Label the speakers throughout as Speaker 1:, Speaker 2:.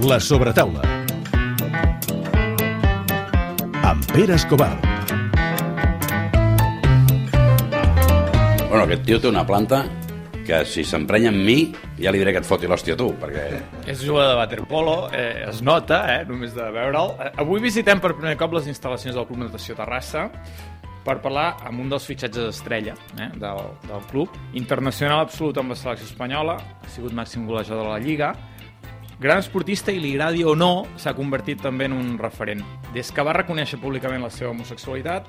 Speaker 1: La sobretaula. Amb Pere Escobar.
Speaker 2: Bueno, aquest tio té una planta que si s'emprenya amb mi ja li diré que et foti l'hòstia tu, perquè...
Speaker 3: És jugador de waterpolo, eh, es nota, eh, només de veure'l. Eh, avui visitem per primer cop les instal·lacions del Club Natació Terrassa per parlar amb un dels fitxatges estrella eh, del, del club. Internacional absolut amb la selecció espanyola, ha sigut màxim golejador de la Lliga, gran esportista i li agradi o no, s'ha convertit també en un referent. Des que va reconèixer públicament la seva homosexualitat,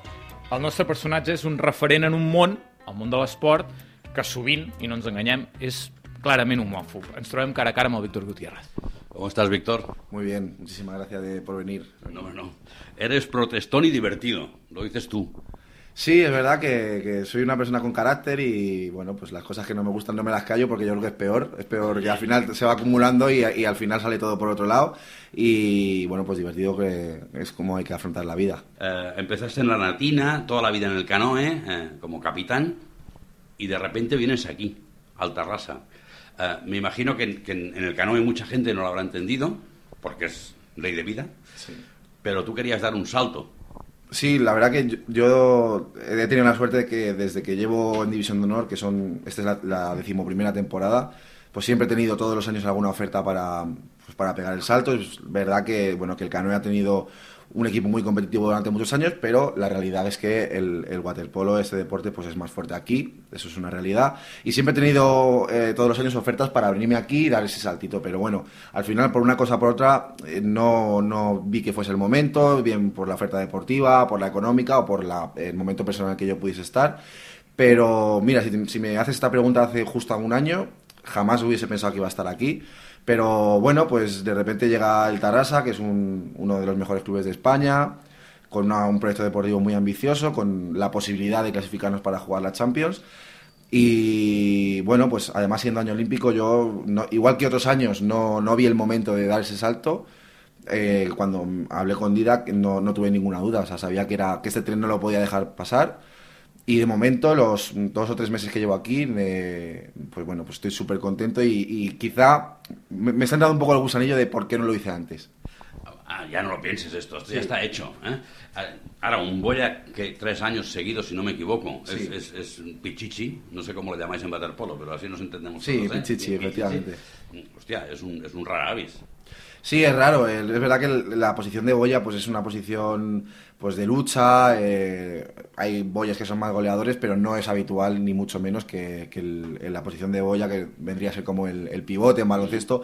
Speaker 3: el nostre personatge és un referent en un món, el món de l'esport, que sovint, i no ens enganyem, és clarament homòfob. Ens trobem cara a cara amb el Víctor Gutiérrez.
Speaker 2: ¿Cómo estás, Víctor?
Speaker 4: Muy bien, muchísimas gracias de, por venir.
Speaker 2: No, no. Eres protestón y divertido, lo dices tú.
Speaker 4: Sí, es verdad que, que soy una persona con carácter y bueno, pues las cosas que no me gustan no me las callo porque yo creo que es peor. Es peor que al final se va acumulando y, y al final sale todo por otro lado. Y bueno, pues divertido que es como hay que afrontar la vida.
Speaker 2: Eh, empezaste en la Natina, toda la vida en el canoe, eh, como capitán, y de repente vienes aquí, al Tarrasa. Eh, me imagino que, que en, en el canoe mucha gente no lo habrá entendido, porque es ley de vida, pero tú querías dar un salto.
Speaker 4: Sí, la verdad que yo, yo he tenido la suerte de que desde que llevo en División de Honor, que son esta es la, la decimoprimera temporada, pues siempre he tenido todos los años alguna oferta para, pues para pegar el salto. Es verdad que bueno que el canoe ha tenido un equipo muy competitivo durante muchos años, pero la realidad es que el, waterpolo, este deporte, pues es más fuerte aquí, eso es una realidad. Y siempre he tenido eh, todos los años ofertas para venirme aquí y dar ese saltito, pero bueno, al final por una cosa o por otra eh, no, no vi que fuese el momento, bien por la oferta deportiva, por la económica o por el momento personal que yo pudiese estar. Pero mira, si, si me haces esta pregunta hace justo un año, jamás hubiese pensado que iba a estar aquí. Pero bueno, pues de repente llega el Tarrasa, que es un- uno de los mejores clubes de España, con una- un proyecto deportivo muy ambicioso, con la posibilidad de clasificarnos para jugar la Champions. Y bueno, pues además siendo año olímpico, yo, no- igual que otros años, no, no vi el momento de dar ese salto. Eh, cuando hablé con Didac no, no tuve ninguna duda, o sea, sabía que, era, que este tren no lo podía dejar pasar. Y de momento, los dos o tres meses que llevo aquí, eh, pues bueno, pues estoy súper contento y, quizá me, me está entrando un poco el gusanillo de por qué no lo hice antes.
Speaker 2: Ah, ya no lo pienses esto, esto ya está hecho. ¿eh? Ah, Ahora, un boya que tres años seguidos, si no me equivoco, es,
Speaker 4: Sí.
Speaker 2: es, pichichi, no sé cómo le llamáis en waterpolo, pero así nos entendemos
Speaker 4: Sí,
Speaker 2: todos, ¿eh?
Speaker 4: pichichi, efectivamente.
Speaker 2: Hostia, es un, es un rara avis.
Speaker 4: Sí, es raro. Es verdad que la posición de Boya pues es una posición pues de lucha. eh, hay boyas que son más goleadores, pero no es habitual ni mucho menos que, que el- en la posición de Boya, que vendría a ser como el, el pivote en baloncesto,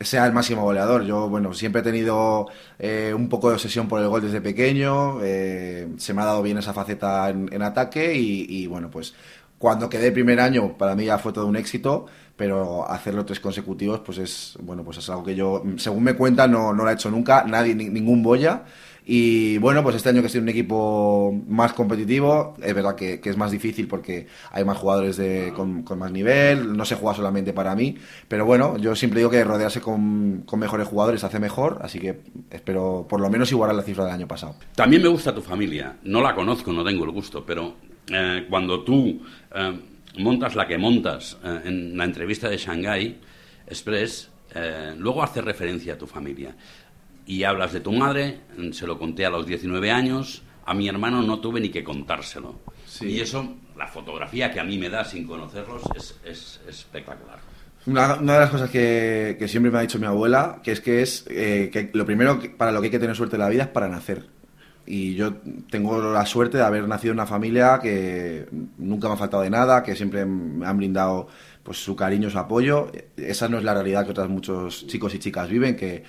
Speaker 4: sea el máximo goleador. Yo, bueno, siempre he tenido eh, un poco de obsesión por el gol desde pequeño. eh, se me ha dado bien esa faceta en, ataque y, bueno, pues cuando quedé primer año para mí ya fue todo un éxito, pero hacerlo tres consecutivos pues es bueno pues es algo que yo según me cuenta no, no lo ha hecho nunca nadie ni- ningún boya y bueno pues este año que estoy en un equipo más competitivo es verdad que, es más difícil porque hay más jugadores de, con, más nivel no se juega solamente para mí pero bueno yo siempre digo que rodearse con, mejores jugadores hace mejor así que espero por lo menos igualar la cifra del año pasado
Speaker 2: También me gusta tu familia. No la conozco, no tengo el gusto, pero eh, cuando tú eh, montas la que montas eh, en la entrevista de Shanghai Express, eh, luego haces referencia a tu familia. Y hablas de tu madre, se lo conté a los 19 años, a mi hermano no tuve ni que contárselo.
Speaker 4: Sí.
Speaker 2: Y eso, la fotografía que a mí me da sin conocerlos, es, es espectacular.
Speaker 4: Una, una de las cosas que, que siempre me ha dicho mi abuela, que es que es eh, que lo primero que- para lo que hay que tener suerte en la vida es para nacer. Y yo tengo la suerte de haber nacido en una familia que nunca me ha faltado de nada, que siempre me han brindado pues su cariño, su apoyo. Esa no es la realidad que otros muchos chicos y chicas viven, que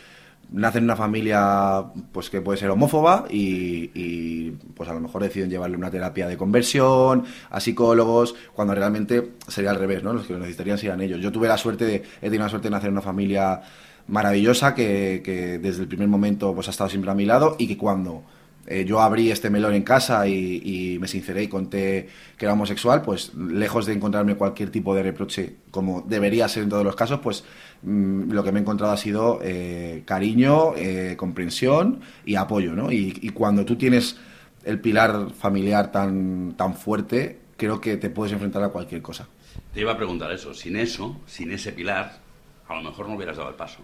Speaker 4: nacen en una familia pues que puede ser homófoba y, y, pues a lo mejor deciden llevarle una terapia de conversión a psicólogos cuando realmente sería al revés, ¿no? Los que lo necesitarían serían ellos. Yo tuve la suerte de, he tenido la suerte de nacer en una familia maravillosa que, que desde el primer momento pues ha estado siempre a mi lado y que cuando eh, yo abrí este melón en casa y, y me sinceré y conté que era homosexual, pues lejos de encontrarme cualquier tipo de reproche, como debería ser en todos los casos, pues mm, lo que me he encontrado ha sido eh, cariño, eh, comprensión y apoyo, ¿no? Y, y cuando tú tienes el pilar familiar tan, tan fuerte, creo que te puedes enfrentar a cualquier cosa.
Speaker 2: Te iba a preguntar eso. Sin eso, sin ese pilar, a lo mejor no hubieras dado el paso.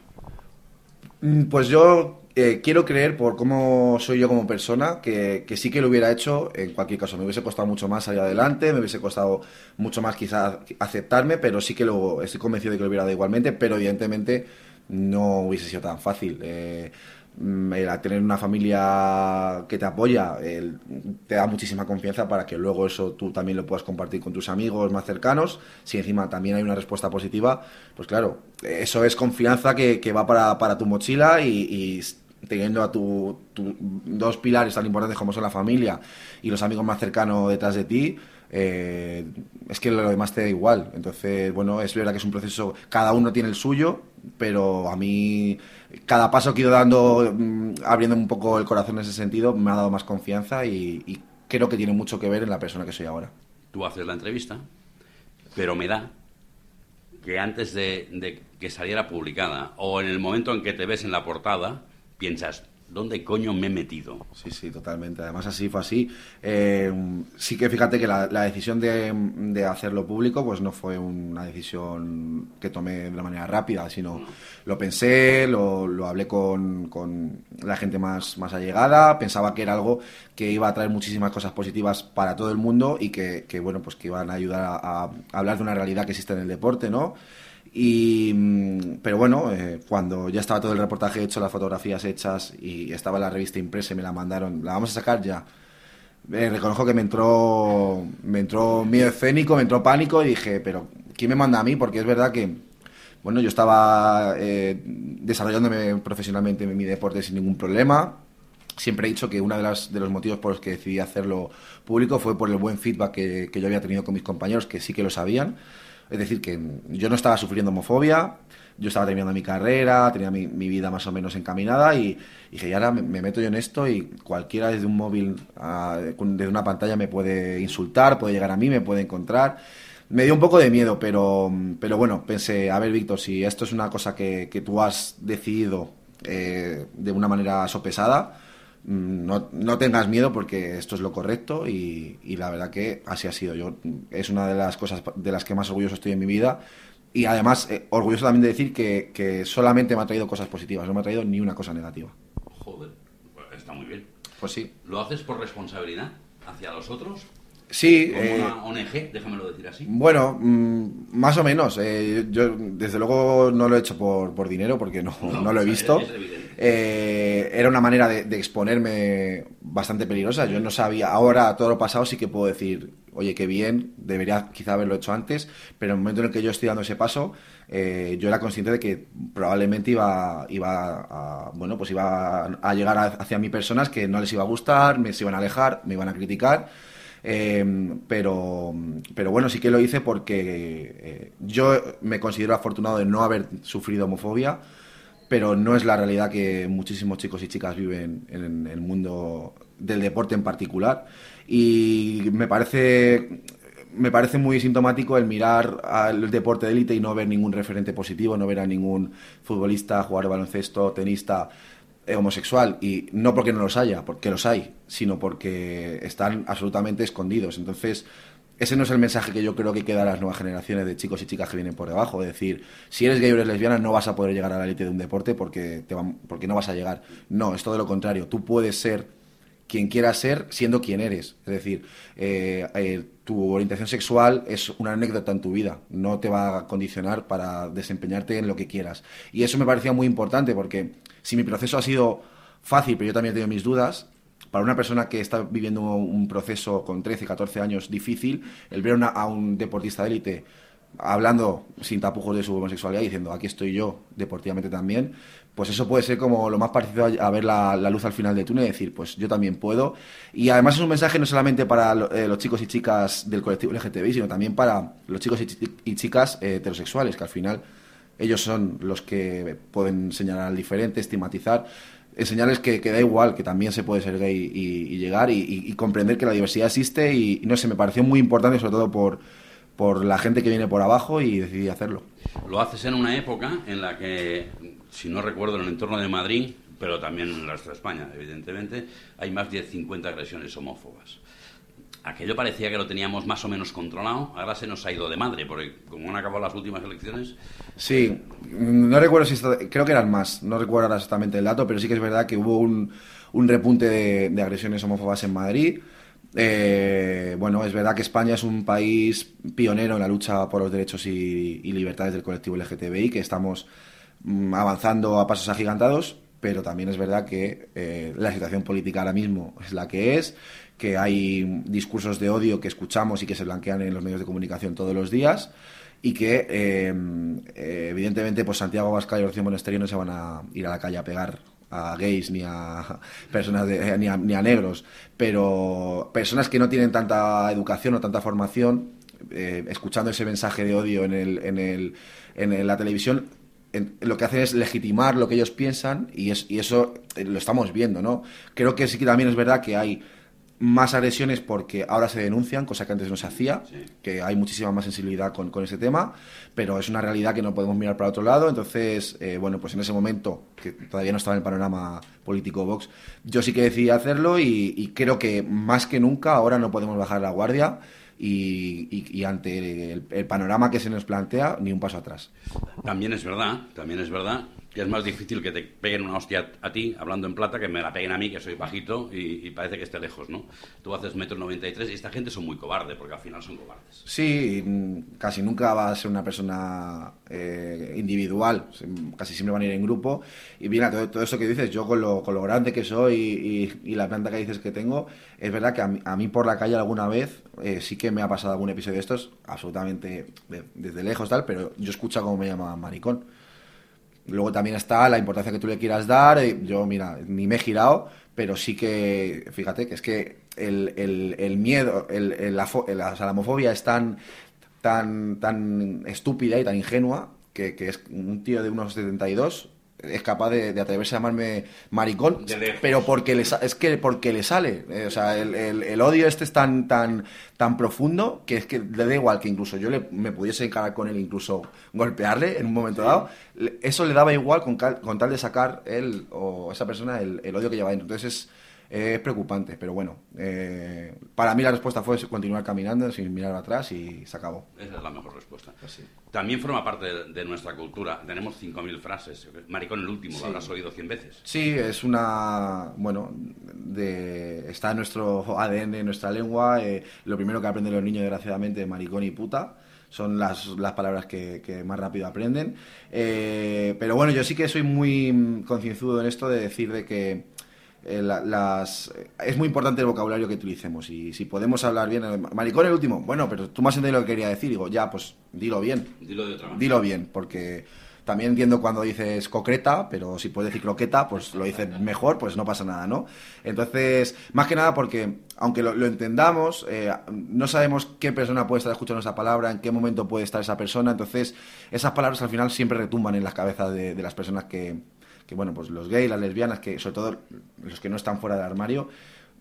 Speaker 4: Mm, Pues yo eh, quiero creer, por cómo soy yo como persona, que, que sí que lo hubiera hecho en cualquier caso. Me hubiese costado mucho más salir adelante, me hubiese costado mucho más quizás aceptarme, pero sí que lo, estoy convencido de que lo hubiera dado igualmente, pero evidentemente no hubiese sido tan fácil. Eh, tener una familia que te apoya el- te da muchísima confianza para que luego eso tú también lo puedas compartir con tus amigos más cercanos. Si encima también hay una respuesta positiva, pues claro, eso es confianza que, va para, para tu mochila y, teniendo a tu, tu- dos pilares tan importantes como son la familia y los amigos más cercanos detrás de ti, eh, es que lo demás te da igual. Entonces, bueno, es verdad que es un proceso, cada uno tiene el suyo, pero a mí cada paso que he ido dando, mm, abriendo un poco el corazón en ese sentido, me ha dado más confianza y, creo que tiene mucho que ver en la persona que soy ahora.
Speaker 2: Tú haces la entrevista, pero me da que antes de que saliera publicada o en el momento en que te ves en la portada, piensas, ¿dónde coño me he metido?
Speaker 4: Sí, sí, totalmente. Además, así fue así. Eh, sí que fíjate que la, la decisión de, de hacerlo público, pues no fue una decisión que tomé de una manera rápida, sino lo pensé, lo, lo hablé con, con la gente más, más allegada, pensaba que era algo que iba a traer muchísimas cosas positivas para todo el mundo y que, que, bueno, pues que iban a ayudar a, a hablar de una realidad que existe en el deporte, ¿no? Y, mm, pero bueno, eh, cuando ya estaba todo el reportaje hecho, las fotografías hechas y estaba la revista impresa y me la mandaron, la vamos a sacar ya. Eh, reconozco que me entró, me entró miedo escénico, me entró pánico y dije, pero ¿quién me manda a mí? Porque es verdad que, bueno, yo estaba eh, desarrollándome profesionalmente en mi deporte sin ningún problema. Siempre he dicho que uno de, las- de los motivos por los que decidí hacerlo público fue por el buen feedback que, que yo había tenido con mis compañeros, que sí que lo sabían. Es decir, que yo no estaba sufriendo homofobia, yo estaba terminando mi carrera, tenía mi, vida más o menos encaminada y, dije, y ahora me, me meto yo en esto y cualquiera desde un móvil, ah, desde una pantalla me puede insultar, puede llegar a mí, me puede encontrar. Me dio un poco de miedo, pero, pero bueno, pensé, a ver, Víctor, si esto es una cosa que, que tú has decidido eh, de una manera sopesada, no, no tengas miedo porque esto es lo correcto y, y la verdad que así ha sido. Yo es una de las cosas de las que más orgulloso estoy en mi vida y además eh, orgulloso también de decir que, que solamente me ha traído cosas positivas, no me ha traído ni una cosa negativa.
Speaker 2: Joder, pues está muy bien.
Speaker 4: Pues sí.
Speaker 2: ¿Lo haces por responsabilidad hacia los otros?
Speaker 4: Sí,
Speaker 2: Como
Speaker 4: eh,
Speaker 2: una ONG, déjamelo decir así.
Speaker 4: Bueno, mm, más o menos. Eh, yo, desde luego, no lo he hecho por, por dinero porque no,
Speaker 2: No,
Speaker 4: no lo he visto.
Speaker 2: es.
Speaker 4: Eh, era una manera de, de exponerme bastante peligrosa. Yo no sabía. Ahora, todo lo pasado, sí que puedo decir, oye, qué bien, debería quizá haberlo hecho antes. Pero en el momento en el que yo estoy dando ese paso, eh, yo era consciente de que probablemente iba, iba a, bueno, pues iba a llegar a- hacia mí personas que no les iba a gustar, me se iban a alejar, me iban a criticar. Eh, pero, pero bueno, sí que lo hice porque eh, yo me considero afortunado de no haber sufrido homofobia, pero no es la realidad que muchísimos chicos y chicas viven en el mundo del deporte en particular. Y me parece, me parece muy sintomático el mirar al deporte de élite y no ver ningún referente positivo, no ver a ningún futbolista, jugador de baloncesto, tenista homosexual y no porque no los haya, porque los hay, sino porque están absolutamente escondidos. Entonces, ese no es el mensaje que yo creo que hay que dar a las nuevas generaciones de chicos y chicas que vienen por debajo. Es decir, si eres gay o eres lesbiana, no vas a poder llegar a la élite de un deporte porque, te van- porque no vas a llegar. No, es todo lo contrario. Tú puedes ser quien quieras ser siendo quien eres. Es decir, eh, eh, tu orientación sexual es una anécdota en tu vida, no te va a condicionar para desempeñarte en lo que quieras. Y eso me parecía muy importante porque si mi proceso ha sido fácil, pero yo también he tenido mis dudas, para una persona que está viviendo un proceso con 13, 14 años difícil, el ver a un deportista de élite hablando sin tapujos de su homosexualidad, diciendo aquí estoy yo deportivamente también, pues eso puede ser como lo más parecido a, ver la, luz al final del túnel y decir, pues yo también puedo. Y además es un mensaje no solamente para eh, los chicos y chicas del colectivo LGTBI, sino también para los chicos y, chi- y chicas eh, heterosexuales, que al final ellos son los que pueden señalar al diferente, estigmatizar, enseñarles que, que da igual, que también se puede ser gay y, llegar y, comprender que la diversidad existe y no sé, me pareció muy importante sobre todo por, por la gente que viene por abajo y decidí hacerlo.
Speaker 2: Lo haces en una época en la que, si no recuerdo, en el entorno de Madrid, pero también en de España, evidentemente, hay más de 50 agresiones homófobas. aquello parecía que lo teníamos más o menos controlado, ahora se nos ha ido de madre, porque como han acabado las últimas elecciones...
Speaker 4: Sí, no recuerdo si... creo que eran más, no recuerdo exactamente el dato, pero sí que es verdad que hubo un, un repunte de, agresiones homófobas en Madrid. Eh, bueno, es verdad que España es un país pionero en la lucha por los derechos y, libertades del colectivo LGTBI, que estamos mm, avanzando a pasos agigantados, pero también es verdad que eh, la situación política ahora mismo es la que es, que hay discursos de odio que escuchamos y que se blanquean en los medios de comunicación todos los días y que eh, evidentemente pues Santiago Abascal y Rocío Monasterio no se van a ir a la calle a pegar a gays ni a personas ni, a, negros, pero personas que no tienen tanta educación o tanta formación, eh, escuchando ese mensaje de odio en, el, en, el, en la televisión, lo que hacen es legitimar lo que ellos piensan y, es, y eso eh, lo estamos viendo, ¿no? Creo que sí que también es verdad que hay más agresiones porque ahora se denuncian, cosa que antes no se hacía, que hay muchísima más sensibilidad con, con ese tema, pero es una realidad que no podemos mirar para otro lado. Entonces, eh, bueno, pues en ese momento, que todavía no estaba en el panorama político Vox, yo sí que decidí hacerlo y, creo que más que nunca ahora no podemos bajar la guardia. Y, ante el, panorama que se nos plantea, ni un paso atrás.
Speaker 2: También es verdad, también es verdad es más difícil que te peguen una hostia a ti, hablando en plata, que me la peguen a mí, que soy bajito y, parece que esté lejos, ¿no? Tú haces metro 93 y esta gente son muy cobarde, porque al final son cobardes.
Speaker 4: Sí, casi nunca va a ser una persona eh, individual, casi siempre van a ir en grupo. Y mira, todo, todo eso que dices, yo con lo, con grande que soy y, la planta que dices que tengo, es verdad que a mí, por la calle alguna vez eh, sí que me ha pasado algún episodio de estos, absolutamente desde lejos tal, pero yo escucho cómo me llama maricón. Luego también está la importancia que tú le quieras dar. Eh, yo, mira, ni me he girado, pero sí que, fíjate, que es que el, el, miedo, el, la, la, homofobia es tan, tan, tan estúpida y tan ingenua que, que es un tío de unos 72 es capaz de, atreverse a llamarme maricón, pero porque le, es que porque le sale. Eh, o sea, el, odio este es tan, tan, tan profundo que es que le da igual que incluso yo le, me pudiese encarar con él, incluso golpearle en un momento dado. Eso le daba igual con, con, tal de sacar él o esa persona el, odio que lleva dentro. Entonces es es preocupante, pero bueno, eh, para mí la respuesta fue continuar caminando sin mirar atrás y se acabó.
Speaker 2: Esa es la mejor respuesta. Pues También forma parte de, nuestra cultura. Tenemos 5.000 frases. Maricón el último, lo habrás oído 100 veces.
Speaker 4: Sí, es una... Bueno, de, está en nuestro ADN, en nuestra lengua. Eh, lo primero que aprenden los niños, desgraciadamente, es maricón y puta son las, las palabras que, más rápido aprenden. Eh, pero bueno, yo sí que soy muy concienzudo en esto de decir de que eh, las, es muy importante el vocabulario que utilicemos y si podemos hablar bien, maricón el último, bueno, pero tú has entendido lo que quería decir, digo, ya, pues dilo bien.
Speaker 2: Dilo de otra manera.
Speaker 4: Dilo bien, porque también entiendo cuando dices concreta, pero si puedes decir croqueta, pues lo dices mejor, pues no pasa nada, ¿no? Entonces, más que nada porque, aunque lo, entendamos, eh, no sabemos qué persona puede estar escuchando esa palabra, en qué momento puede estar esa persona, entonces esas palabras al final siempre retumban en las cabezas de las personas que, que bueno, pues los gays, las lesbianas, que sobre todo los que no están fuera del armario,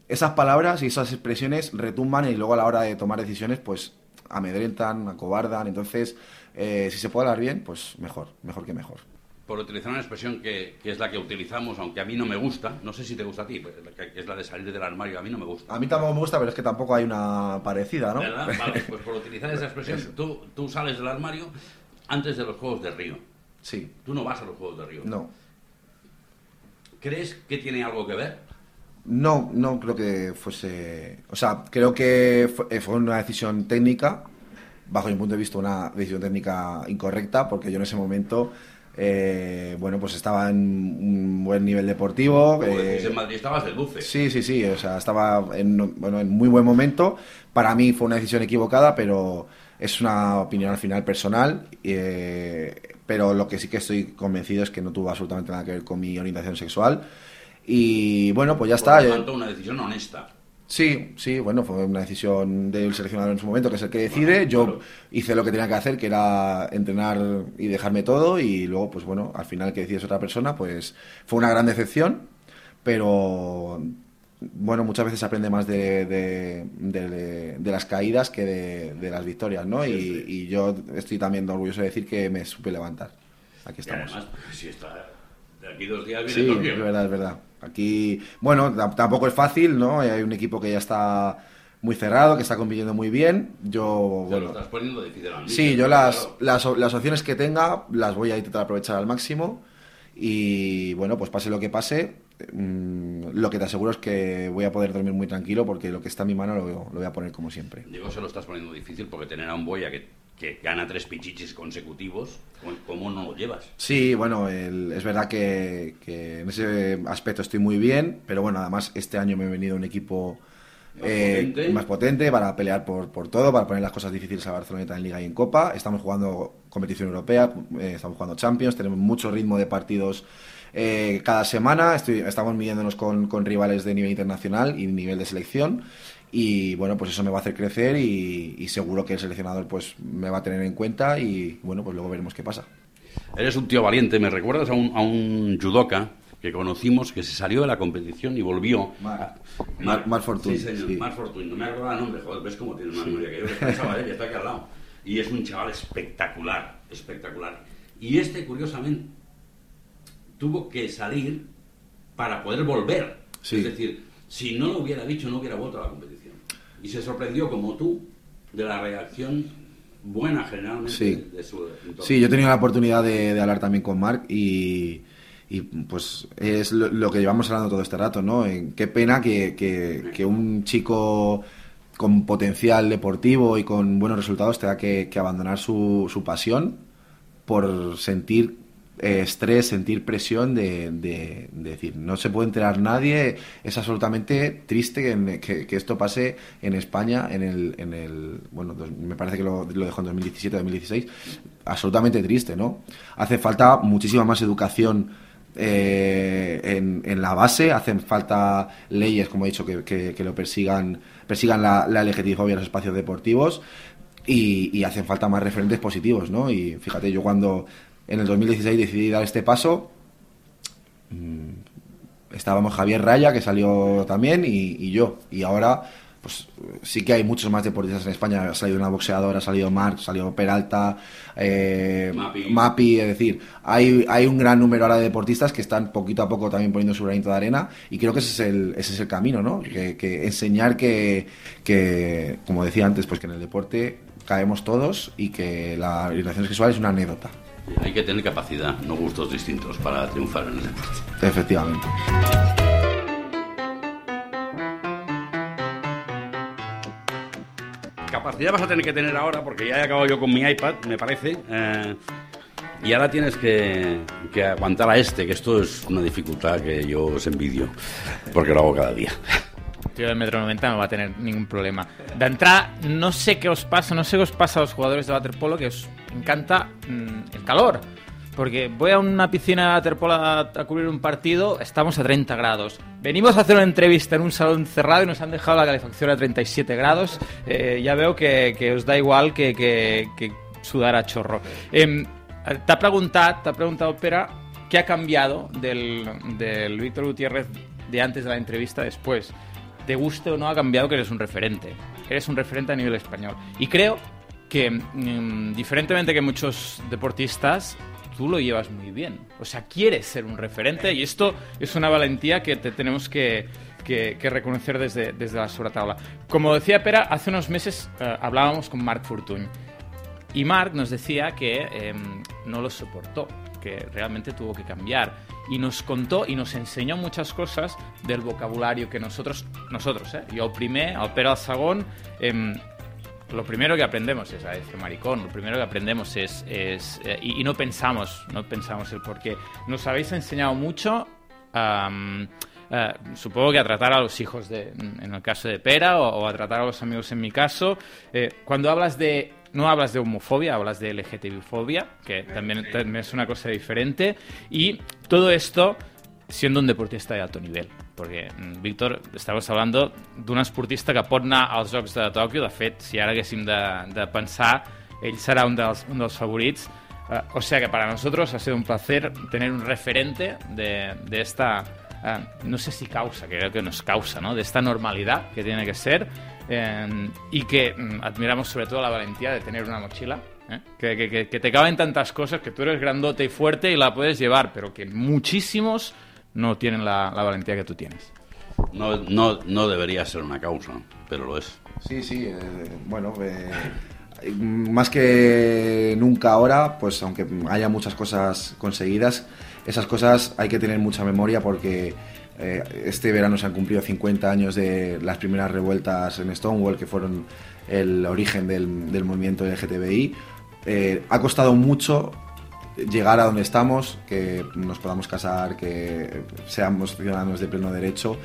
Speaker 4: esas palabras y esas expresiones retumban y luego a la hora de tomar decisiones, pues amedrentan, acobardan. Entonces, eh, si se puede hablar bien, pues mejor, mejor que mejor.
Speaker 2: Por utilizar una expresión que, es la que utilizamos, aunque a mí no me gusta, no sé si te gusta a ti, pues, que es la de salir del armario, a mí no me gusta.
Speaker 4: A mí tampoco me gusta, pero es que tampoco hay una parecida, ¿no?
Speaker 2: ¿Verdad? Vale, pues por utilizar esa expresión, tú, tú sales del armario antes de los Juegos de Río.
Speaker 4: Sí.
Speaker 2: Tú no vas a los Juegos de Río.
Speaker 4: No.
Speaker 2: ¿Crees que tiene algo que ver?
Speaker 4: No, no creo que fuese. O sea, creo que fue, fue, una decisión técnica, bajo mi punto de vista, una decisión técnica incorrecta, porque yo en ese momento. Eh, bueno, pues estaba en un buen nivel deportivo.
Speaker 2: Eh, en Madrid estabas de luces.
Speaker 4: Sí, sí, sí, o sea, estaba en, bueno, en muy buen momento. Para mí fue una decisión equivocada, pero es una opinión al final personal. Eh, pero lo que sí que estoy convencido es que no tuvo absolutamente nada que ver con mi orientación sexual. Y bueno, pues ya está.
Speaker 2: Por lo tanto, una decisión honesta.
Speaker 4: Sí, sí, bueno, fue una decisión del seleccionador en su momento, que es el que decide. Yo hice lo que tenía que hacer, que era entrenar y dejarme todo, y luego, pues bueno, al final que decides otra persona, pues fue una gran decepción, pero bueno, muchas veces se aprende más de, de, las caídas que de, las victorias, ¿no? y, yo estoy también orgulloso de decir que me supe levantar. Aquí estamos.
Speaker 2: si está de aquí dos días
Speaker 4: viene Sí, es verdad, es verdad. Aquí, bueno, tampoco es fácil, ¿no? Hay un equipo que ya está muy cerrado, que está compitiendo muy bien. Yo,
Speaker 2: Te lo
Speaker 4: bueno,
Speaker 2: estás poniendo difícil al
Speaker 4: sí, yo las, las, las opciones que tenga las voy a intentar aprovechar al máximo. Y bueno, pues pase lo que pase, lo que te aseguro es que voy a poder dormir muy tranquilo porque lo que está en mi mano lo, lo voy a poner como siempre.
Speaker 2: Digo, se lo estás poniendo difícil porque tener a un Boya que, que gana tres pichichis consecutivos, ¿cómo- ¿cómo no lo llevas?
Speaker 4: Sí, bueno, el- es verdad que, que en ese aspecto estoy muy bien, pero bueno, además este año me he venido un equipo
Speaker 2: Más
Speaker 4: eh,
Speaker 2: potente.
Speaker 4: más potente para pelear por, por todo, para poner las cosas difíciles a Barceloneta en Liga y en Copa. Estamos jugando competición europea, eh, estamos jugando Champions, tenemos mucho ritmo de partidos eh, cada semana, estoy- estamos midiéndonos con, con rivales de nivel internacional y nivel de selección. Y bueno, pues eso me va a hacer crecer y, y seguro que el seleccionador pues me va a tener en cuenta y bueno, pues luego veremos qué pasa.
Speaker 2: Eres un tío valiente, me recuerdas a un, a un judoka que conocimos que se salió de la competición y volvió.
Speaker 4: Mar- Mar- Mar Fortuny,
Speaker 2: Sí, señor,
Speaker 4: sí.
Speaker 2: Mar. No me acuerdo el nombre, joder, ves cómo tiene una memoria que yo, que chaval, que está aquí al lado. Y es un chaval espectacular, espectacular. Y este, curiosamente, tuvo que salir para poder volver.
Speaker 4: Sí.
Speaker 2: Es decir, si no lo hubiera dicho, no hubiera vuelto a la competición. Y se sorprendió, como tú, de la reacción buena generalmente
Speaker 4: Sí.
Speaker 2: de su entorno.
Speaker 4: Sí, yo he tenido la oportunidad de, de hablar también con Marc y, y, pues es lo, lo que llevamos hablando todo este rato, ¿no? En qué pena que, que- que un chico con potencial deportivo y con buenos resultados tenga que, que abandonar su, su pasión por sentir eh, estrés, sentir presión de, de- de decir, no se puede enterar nadie, es absolutamente triste que, esto pase en España en el, en el bueno, me parece que lo, dejó en 2017, 2016, absolutamente triste, ¿no? Hace falta muchísima más educación eh, en, la base, hacen falta leyes, como he dicho, que, lo persigan, persigan la, la en los espacios deportivos y, y hacen falta más referentes positivos, ¿no? Y fíjate, yo cuando en el 2016 decidí dar este paso, mm, estábamos Javier Raya, que salió también, y, y yo. Y ahora, pues sí que hay muchos más deportistas en España. Ha salido una boxeadora, ha salido Marc, ha salido Peralta, eh,
Speaker 2: Mapi.
Speaker 4: Mapi, es decir, hay, hay un gran número ahora de deportistas que están poquito a poco también poniendo su granito de arena y creo que ese es el, ese es el camino, ¿no? Que, que enseñar que, que, como decía antes, pues que en el deporte caemos todos y que la orientación sexual es una anécdota,
Speaker 2: Hay que tener capacidad, no gustos distintos para triunfar en el deporte.
Speaker 4: efectivamente.
Speaker 2: Capacidad vas a tener que tener ahora, porque ya he acabado yo con mi iPad, me parece. eh, y ahora tienes que, que aguantar a este, que esto es una dificultad que yo os envidio, porque lo hago cada día.
Speaker 3: tío de metro 90 no va a tener ningún problema. De entrada, no sé qué os pasa, no sé qué os pasa a los jugadores de waterpolo que os encanta mm, el calor. Porque voy a una piscina de waterpolo a, a cubrir un partido, estamos a 30 grados. Venimos a hacer una entrevista en un salón cerrado y nos han dejado la calefacción a 37 grados. Eh, ya veo que, que os da igual que, que, sudar a chorro. Em, t'ha preguntat, t'ha preguntat Pere, què ha cambiado del, del Víctor Gutiérrez de antes de la entrevista a después. Te guste o no, ha cambiado que eres un referente. Eres un referente a nivel español. Y creo que, mm, diferentemente que muchos deportistas, tú lo llevas muy bien. O sea, quieres ser un referente y esto es una valentía que te tenemos que, que- que reconocer desde, desde la sobretabla. Como decía Pera, hace unos meses eh, hablábamos con Marc Fortuny. Y Mark nos decía que eh, no lo soportó, que realmente tuvo que cambiar. Y nos contó y nos enseñó muchas cosas del vocabulario que nosotros, nosotros, ¿eh? yo Pere al segon, em, lo primero que aprendemos es a decir maricón, lo primero que aprendemos es, es eh, y, y no pensamos, no pensamos el por qué. Nos habéis enseñado mucho, am, eh, supongo que a tratar a los hijos, de, en el caso de Pera, o, o a tratar a los amigos en mi caso. Eh, cuando hablas de, no hablas de homofobia, hablas de LGTB-fobia, que también, también es una cosa diferente, y todo esto siendo un deportista de alto nivell perquè, mm, Víctor, estàvem hablando d'un esportista que pot anar als Jocs de Tòquio de fet, si ara haguéssim de, de pensar ell serà un dels, un dels favorits Eh, o sea que para nosotros ha sido un placer tener un referente de, de esta eh, no sé si causa, que creo que nos causa, ¿no? De esta normalidad que tiene que ser eh, y que mm, admiramos sobre todo la valentía de tener una mochila. ¿eh? Que- que- que te caben tantas cosas, que tú eres grandote y fuerte y la puedes llevar, pero que muchísimos no tienen la, la valentía que tú tienes.
Speaker 2: No, no, no debería ser una causa, pero lo es.
Speaker 4: Sí, sí, eh, bueno, eh, más que nunca ahora, pues aunque haya muchas cosas conseguidas, esas cosas hay que tener mucha memoria porque eh, este verano se han cumplido 50 años de las primeras revueltas en Stonewall, que fueron el origen del, del movimiento LGTBI. Eh, ha costado mucho llegar a donde estamos, que nos podamos casar, que seamos ciudadanos de pleno derecho.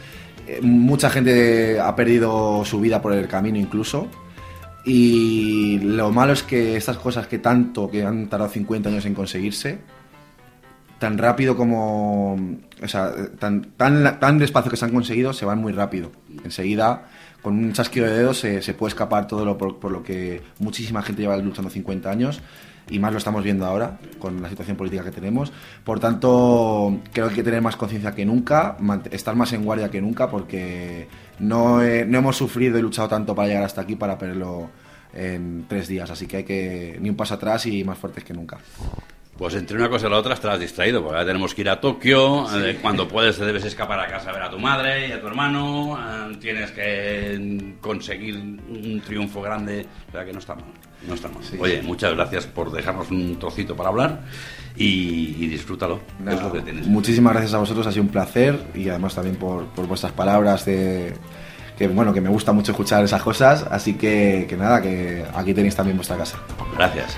Speaker 4: Eh, mucha gente ha perdido su vida por el camino incluso. Y lo malo es que estas cosas que tanto, que han tardado 50 años en conseguirse, tan rápido como. O sea, tan, tan, tan despacio que se han conseguido, se van muy rápido. Enseguida, con un chasquido de dedos, se, se puede escapar todo lo por, por lo que muchísima gente lleva luchando 50 años y más lo estamos viendo ahora con la situación política que tenemos. Por tanto, creo que hay que tener más conciencia que nunca, estar más en guardia que nunca, porque no, no hemos sufrido y luchado tanto para llegar hasta aquí para perderlo en tres días. Así que hay que ni un paso atrás y más fuertes que nunca.
Speaker 2: Pues entre una cosa y la otra estarás distraído, porque ahora tenemos que ir a Tokio, eh, cuando puedes te debes escapar a casa a ver a tu madre y a tu hermano, eh, tienes que conseguir un triunfo grande, o sea que no está mal, no está mal.
Speaker 4: Sí.
Speaker 2: Oye, muchas gracias por dejarnos un trocito para hablar y, y disfrútalo,
Speaker 4: Nada,
Speaker 2: es lo que tienes.
Speaker 4: Muchísimas gracias a vosotros, ha sido un placer y además también por, por vuestras palabras de que bueno que me gusta mucho escuchar esas cosas, así que, que nada, que aquí tenéis también vuestra casa.
Speaker 2: Gracias.